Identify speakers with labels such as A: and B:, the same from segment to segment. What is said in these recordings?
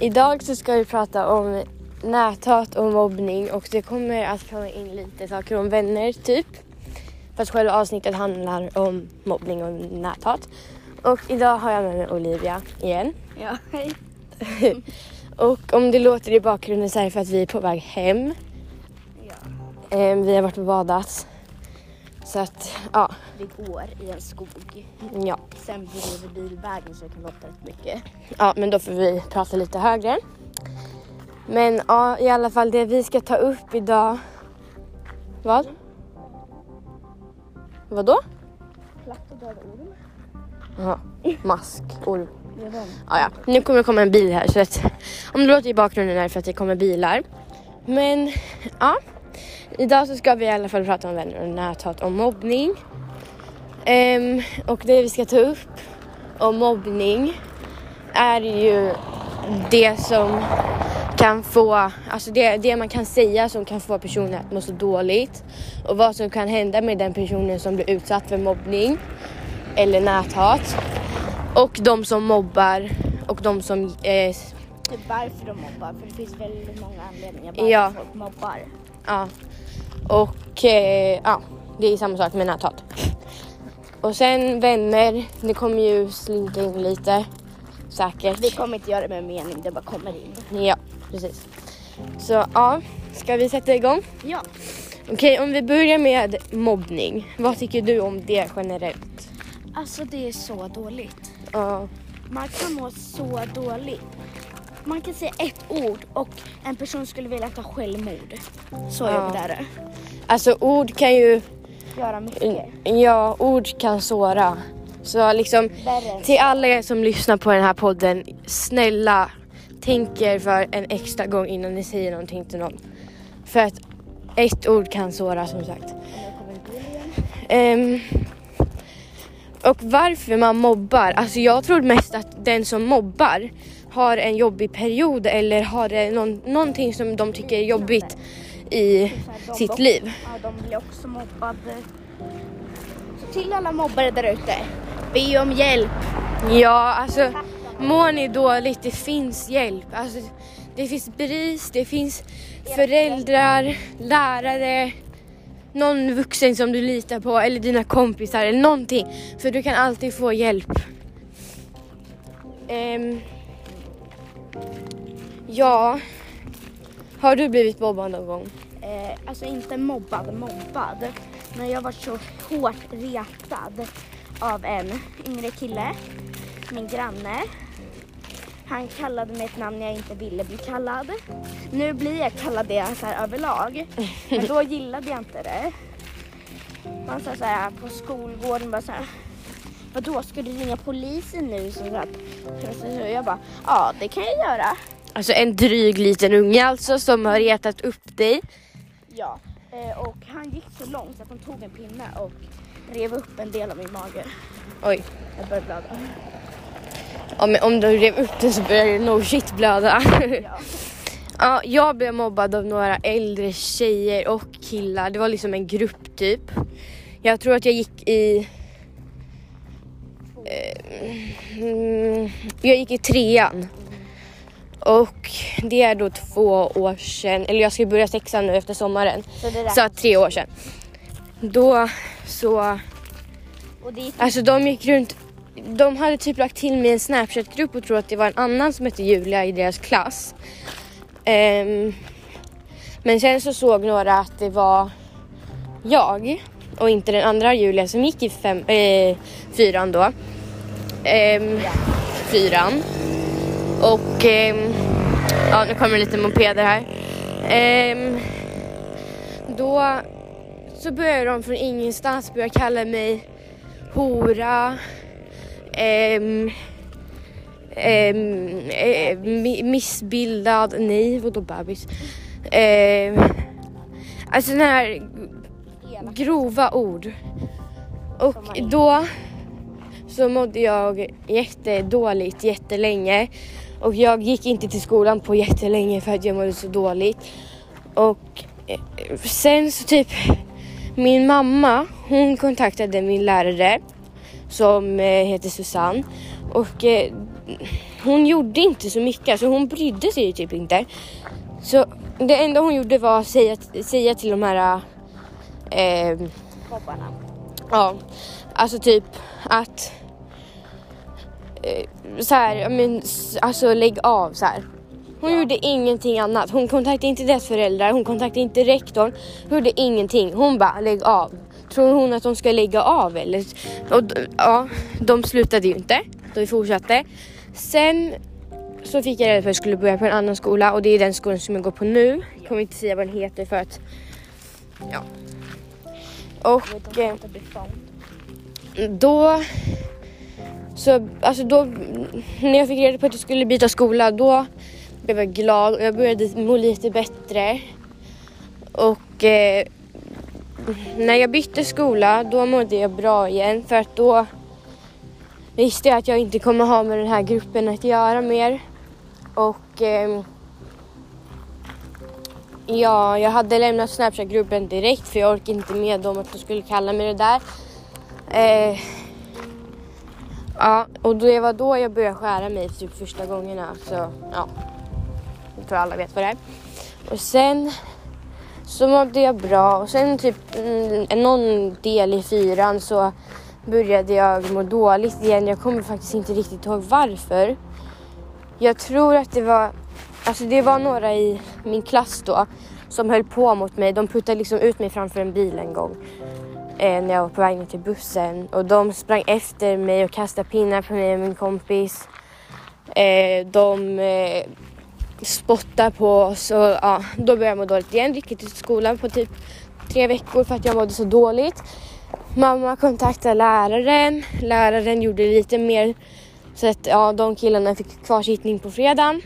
A: Idag så ska vi prata om näthat och mobbning och det kommer att komma in lite saker om vänner typ. Fast själva avsnittet handlar om mobbning och näthat. Och idag har jag med mig Olivia igen.
B: Ja, hej.
A: och om det låter i bakgrunden så är det för att vi är på väg hem.
B: Ja.
A: Ehm, vi har varit och badat. Så att, ja.
B: Vi går i en skog.
A: ja.
B: Sen blir det bilvägen så det kan låta rätt mycket.
A: Ja, men då får vi prata lite högre. Men ja, i alla fall det vi ska ta upp idag. Vad? Vadå?
B: Platt och döda orm.
A: Jaha, mask, orm.
B: Det är de.
A: Ja, ja. Nu kommer det komma en bil här så att om det låter i bakgrunden är det för att det kommer bilar. Men ja, idag så ska vi i alla fall prata om vänner och näthat och mobbning. Ehm, och det vi ska ta upp om mobbning är ju det som kan få, alltså det, det man kan säga som kan få personen att må så dåligt och vad som kan hända med den personen som blir utsatt för mobbning eller näthat och de som mobbar och de som eh,
B: varför de mobbar, för det finns väldigt många anledningar varför
A: Ja.
B: folk mobbar.
A: Ja. Och eh, ja, det är samma sak med näthat. Och sen vänner, det kommer ju slinka in lite. Säkert.
B: Vi kommer inte göra det med mening, det bara kommer in.
A: Ja, precis. Så ja, ska vi sätta igång?
B: Ja.
A: Okej, om vi börjar med mobbning. Vad tycker du om det generellt?
B: Alltså det är så dåligt.
A: Ja,
B: Man kan må så dåligt. Man kan säga ett ord och en person skulle vilja ta självmord. Så
A: Ja.
B: jobbigt är det.
A: alltså ord kan ju,
B: Göra mycket.
A: ja, ord kan såra. Så liksom
B: Värre
A: Till alla er som lyssnar på den här podden, snälla tänk er för en extra gång innan ni säger någonting till någon. För att ett ord kan såra som sagt. Ehm, och varför man mobbar, alltså jag tror mest att den som mobbar har en jobbig period eller har någon, någonting som de tycker är jobbigt i sitt liv.
B: Ja, de blir också mobbade. Så till alla mobbare där ute, be om hjälp.
A: Ja, alltså mår ni dåligt, det finns hjälp. Alltså, det finns BRIS, det finns föräldrar, lärare, någon vuxen som du litar på eller dina kompisar eller någonting. För du kan alltid få hjälp. Ehm, ja, har du blivit mobbad någon gång?
B: Eh, alltså inte mobbad, mobbad. Men jag var så hårt retad av en yngre kille, min granne. Han kallade mig ett namn jag inte ville bli kallad. Nu blir jag kallad det så här överlag. Men då gillade jag inte det. Man sa så här på skolgården bara så här. Vadå, ska du ringa polisen nu? Så att, jag bara, ja det kan jag göra.
A: Alltså en dryg liten unge alltså som har retat upp dig.
B: Ja, eh, och han gick så långt att han tog en pinne och rev upp en del av min mage.
A: Oj.
B: Jag började blöda.
A: Ja, men om du rev upp den så börjar det no shit blöda.
B: Ja.
A: Ja, jag blev mobbad av några äldre tjejer och killar. Det var liksom en grupp typ. Jag tror att jag gick i... Eh, mm, jag gick i trean. Och det är då två år sedan, eller jag ska börja sexan nu efter sommaren.
B: Så
A: Så tre år sedan. Då så, alltså de gick runt, de hade typ lagt till mig en snapchat-grupp och trodde att det var en annan som hette Julia i deras klass. Ehm, men sen så såg några att det var jag och inte den andra Julia som gick i fem, eh, fyran då. Ehm, fyran. Och ehm, ja, nu kommer lite mopeder här. Ehm, då så började de från ingenstans börja kalla mig hora, ehm, ehm, eh, mi- missbildad, nej vadå bebis? Ehm, alltså sådana här grova ord. Och då så mådde jag jättedåligt jättelänge. Och jag gick inte till skolan på jättelänge för att jag mådde så dåligt. Och eh, sen så typ min mamma, hon kontaktade min lärare som eh, heter Susanne. Och eh, hon gjorde inte så mycket, alltså hon brydde sig typ inte. Så det enda hon gjorde var att säga, säga till de här eh,
B: Mobbarna.
A: Ja, alltså typ att så här, ja, men, alltså lägg av så här. Hon gjorde ingenting annat. Hon kontaktade inte deras föräldrar, hon kontaktade inte rektorn. Hon gjorde ingenting. Hon bara lägg av. Tror hon att de ska lägga av eller? Och, ja, de slutade ju inte. De fortsatte. Sen så fick jag reda på att jag skulle börja på en annan skola och det är den skolan som jag går på nu. Jag kommer inte säga vad den heter för att ja. Och eh, då så alltså då när jag fick reda på att jag skulle byta skola då blev jag glad och jag började må lite bättre. Och eh, när jag bytte skola då mådde jag bra igen för att då visste jag att jag inte kommer ha med den här gruppen att göra mer. Och eh, ja, jag hade lämnat Snapchat-gruppen direkt för jag orkade inte med dem att de skulle kalla mig det där. Eh, ja, och det var då jag började skära mig typ första gångerna. Så ja, jag tror alla vet vad det är. Och sen så mådde jag bra och sen typ mm, någon del i fyran så började jag må dåligt igen. Jag kommer faktiskt inte riktigt ihåg varför. Jag tror att det var, alltså det var några i min klass då som höll på mot mig. De puttade liksom ut mig framför en bil en gång Eh, när jag var på väg ner till bussen och de sprang efter mig och kastade pinnar på mig och min kompis. Eh, de eh, spottade på oss och ja, då började jag må dåligt igen. Gick till skolan på typ tre veckor för att jag mådde så dåligt. Mamma kontaktade läraren. Läraren gjorde lite mer så att ja, de killarna fick kvarsittning på fredagen.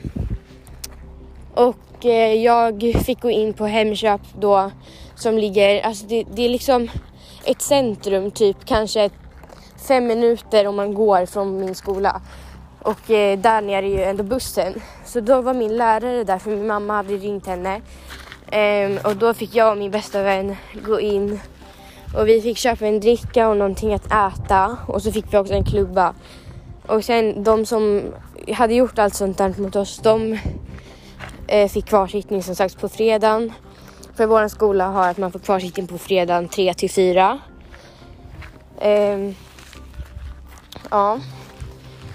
A: Och eh, jag fick gå in på Hemköp då som ligger, alltså det, det är liksom ett centrum typ kanske fem minuter om man går från min skola. Och eh, där nere är ju ändå bussen. Så då var min lärare där för min mamma hade ringt henne. Ehm, och då fick jag och min bästa vän gå in och vi fick köpa en dricka och någonting att äta och så fick vi också en klubba. Och sen de som hade gjort allt sånt där mot oss, de eh, fick kvarsittning som sagt på fredagen. För vår skola har att man får kvarsittning på fredagen 3 till 4. Ehm, ja,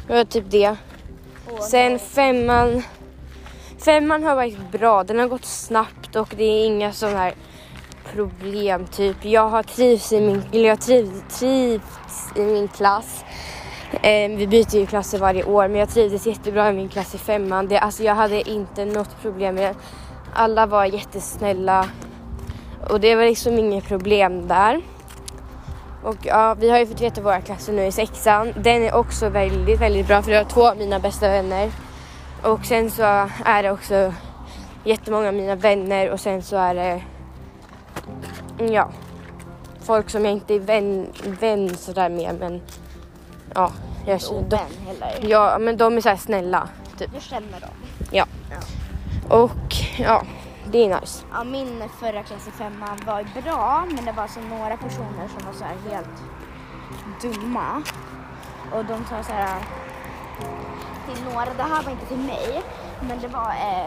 A: det var typ det. Sen femman. Femman har varit bra. Den har gått snabbt och det är inga sådana här problem typ. Jag har trivts i min, jag triv, trivts i min klass. Eh, vi byter ju klasser varje år men jag trivdes jättebra i min klass i femman. Det, alltså jag hade inte något problem med det. Alla var jättesnälla och det var liksom inget problem där. Och ja, vi har ju fått veta våra klasser nu i sexan. Den är också väldigt, väldigt bra för jag har två av mina bästa vänner. Och sen så är det också jättemånga av mina vänner och sen så är det ja, folk som jag inte är vän, vän sådär med men ja, jag, de,
B: Ovän heller.
A: ja, men de är så här snälla typ.
B: Du känner dem.
A: Ja. Och ja, det är nice.
B: Ja, min förra klass i femman var bra men det var alltså några personer som var så här helt dumma. Och de sa så här till några, det här var inte till mig, men det var eh,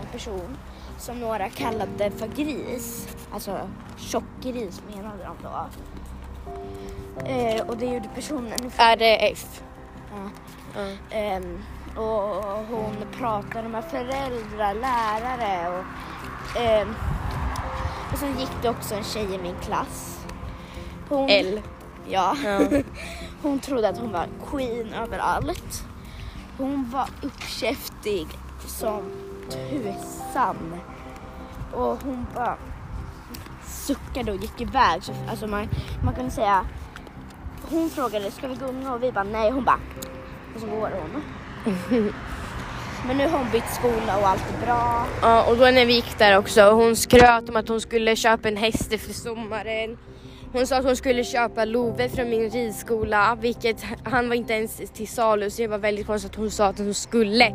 B: en person som några kallade för gris. Alltså tjockgris menade de då. Eh, och det gjorde personen
A: Är det F?
B: Ja.
A: Ja.
B: Ehm, och hon pratade med föräldrar, lärare och, ehm, och sen gick det också en tjej i min klass. Hon,
A: L.
B: Ja.
A: Ja.
B: Hon trodde att hon var queen överallt. Hon var uppkäftig som tusan. Och hon bara suckade och gick iväg. Så, alltså man, man kan säga, hon frågade ska vi gunga och vi bara nej. Hon bara och så går hon. Men nu har hon bytt skola och allt är bra.
A: Ja, och då när vi gick där också, hon skröt om att hon skulle köpa en häst efter sommaren. Hon sa att hon skulle köpa Love från min ridskola, vilket han var inte ens till salu så det var väldigt konstigt att hon sa att hon skulle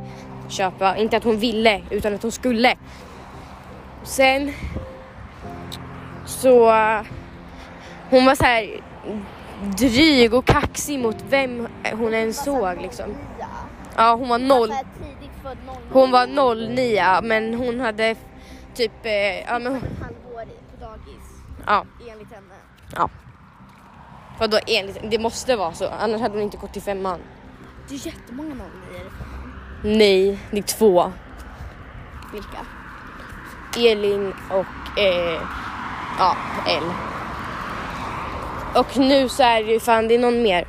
A: köpa, inte att hon ville utan att hon skulle. Sen så hon var så här dryg och kaxig mot vem hon än såg liksom.
B: Ja.
A: Hon var noll.
B: Så här tidigt född 00.
A: Hon var 09 men hon hade typ, eh, ja men
B: halvår på dagis
A: ja.
B: enligt henne.
A: ja. Vadå enligt, det måste vara så annars hade hon inte gått till femman.
B: Det är jättemånga 09 i femman.
A: Nej, det är två.
B: Vilka?
A: Elin och eh, ja, L. Och nu så är det ju fan, det är någon mer.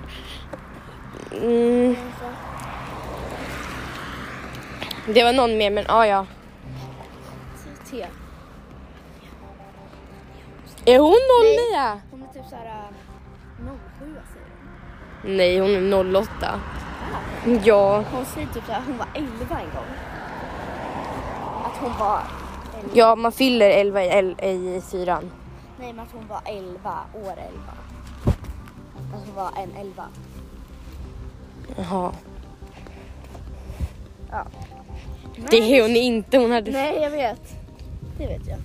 A: Mm, det var någon mer men ja ja.
B: T.
A: Är hon 09?
B: Hon är typ såhär uh, 07 säger hon.
A: Nej, hon är 08. Ja,
B: Hon säger typ såhär, hon var 11 en gång. Att hon var 11.
A: ja man fyller 11 i, L- i fyran.
B: Nej men att hon var 11, år 11. Att hon var en 11.
A: Jaha.
B: Ja.
A: Det är hon inte, hon hade...
B: Nej jag vet. Det vet jag.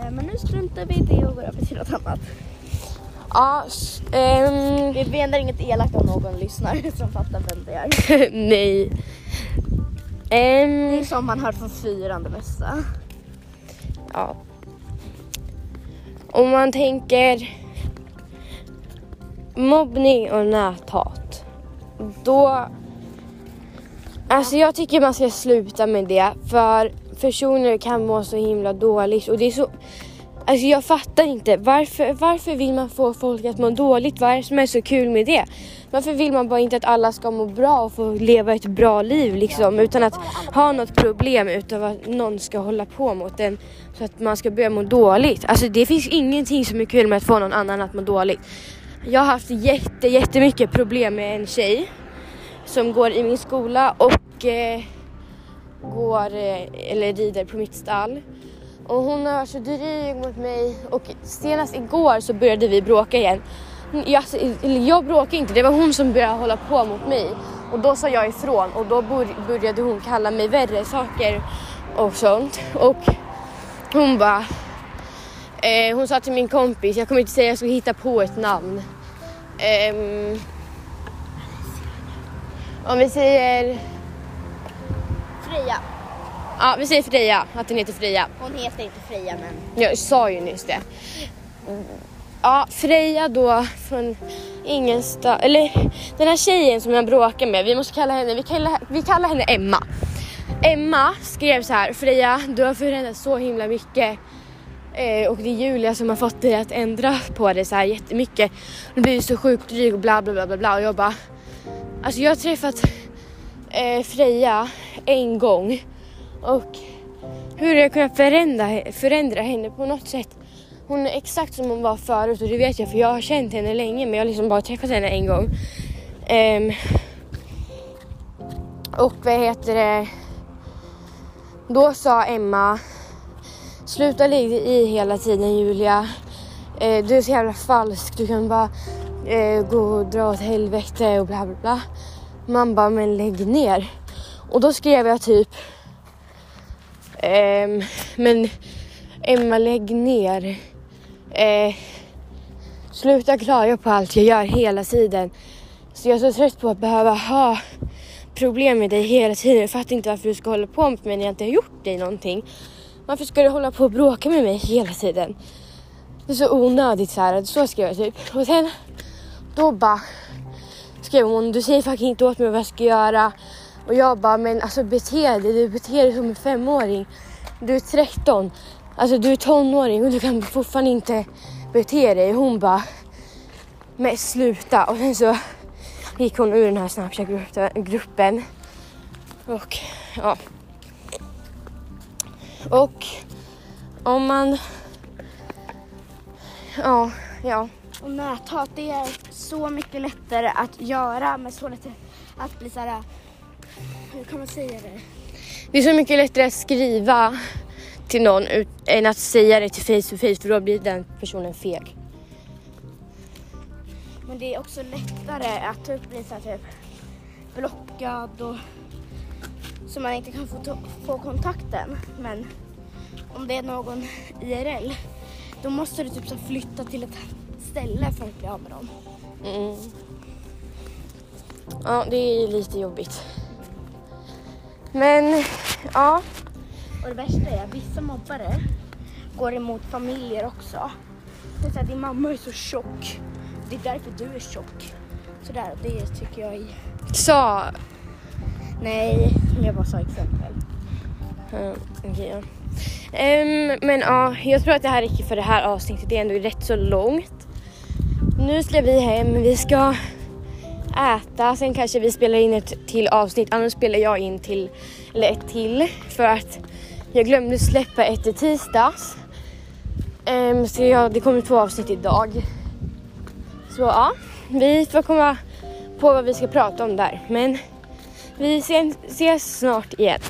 B: Eh, Men nu struntar vi i det och går över till något annat.
A: Ja, s- ehm,
B: Vi menar inget elakt om någon lyssnar som fattar vem det är.
A: nej.
B: Det är
A: Ehm,
B: som man hör från fyran det mesta.
A: ja. Om man tänker mobbning och näthat. Då... Alltså jag tycker man ska sluta med det för personer kan må så himla dåligt och det är så... Alltså jag fattar inte. Varför, varför vill man få folk att må dåligt? Vad är det som är så kul med det? Varför vill man bara inte att alla ska må bra och få leva ett bra liv liksom utan att ha något problem utan att någon ska hålla på mot en så att man ska börja må dåligt. Alltså det finns ingenting som är kul med att få någon annan att må dåligt. Jag har haft jätte, jättemycket problem med en tjej som går i min skola och eh, går eh, eller rider på mitt stall. Och hon har varit så dryg mot mig och senast igår så började vi bråka igen. Jag, jag bråkade inte, det var hon som började hålla på mot mig. Och då sa jag ifrån och då började hon kalla mig värre saker och sånt. Och hon bara... Eh, hon sa till min kompis, jag kommer inte säga, jag ska hitta på ett namn. Eh, om vi säger...
B: Freja.
A: Ja, vi säger Freja, att den heter Freja.
B: Hon heter inte Freja men
A: Jag sa ju nyss det. Ja, Freja då från ingenstans, eller den här tjejen som jag bråkar med, vi måste kalla henne, vi kallar, vi kallar henne Emma. Emma skrev så här, Freja du har förändrats så himla mycket. Eh, och det är Julia som har fått dig att ändra på det så här jättemycket. Du blir så sjukt dryg och bla bla bla bla bla och jag bara, alltså jag har träffat eh, Freja en gång och hur jag kunnat förändra, förändra henne på något sätt. Hon är exakt som hon var förut och det vet jag för jag har känt henne länge men jag har liksom bara träffat henne en gång. Um, och vad heter det? Då sa Emma Sluta ligga i hela tiden Julia. Eh, du är så jävla falsk. Du kan bara eh, gå och dra åt helvete och bla bla bla. Man bara, men lägg ner. Och då skrev jag typ Ehm, men Emma, lägg ner. Eh, sluta klaga på allt jag gör hela tiden. Så jag är så trött på att behöva ha problem med dig hela tiden. Jag fattar inte varför du ska hålla på med mig när jag inte har gjort dig någonting. Varför ska du hålla på och bråka med mig hela tiden? Det är så onödigt så här. Så skrev jag typ. Och sen då bara skrev hon, du säger fucking inte åt mig vad jag ska göra. Och jag bara, men alltså bete dig, du beter dig som en femåring. Du är 13, alltså du är tonåring och du kan fortfarande inte bete dig. Hon bara, men sluta. Och sen så gick hon ur den här Snapchat-gruppen. Och ja. Och om man... Ja, ja.
B: Och näthat det är så mycket lättare att göra men så lättare att bli så här. Hur kan man säga det?
A: Det är så mycket lättare att skriva till någon ut, än att säga det till face to face för då blir den personen feg.
B: Men det är också lättare att typ bli så här, typ blockad och så man inte kan få, få kontakten. Men om det är någon IRL då måste du typ så flytta till ett ställe för att bli av med dem.
A: Mm. Ja, det är lite jobbigt. Men ja,
B: Och det värsta är att vissa mobbare går emot familjer också. Det är så här, din mamma är så tjock. Det är därför du är tjock. Sådär, det tycker jag är...
A: sa...
B: Nej, jag bara sa exempel.
A: Ja, okej, ja. Ehm, men ja, jag tror att det här räcker för det här avsnittet. Det är ändå rätt så långt. Nu ska vi hem. Vi ska äta. Sen kanske vi spelar in ett till avsnitt. Annars spelar jag in till, eller ett till. För att jag glömde släppa ett i tisdags. Um, så jag, det kommer två avsnitt idag. Så ja, vi får komma på vad vi ska prata om där. Men vi ses snart igen.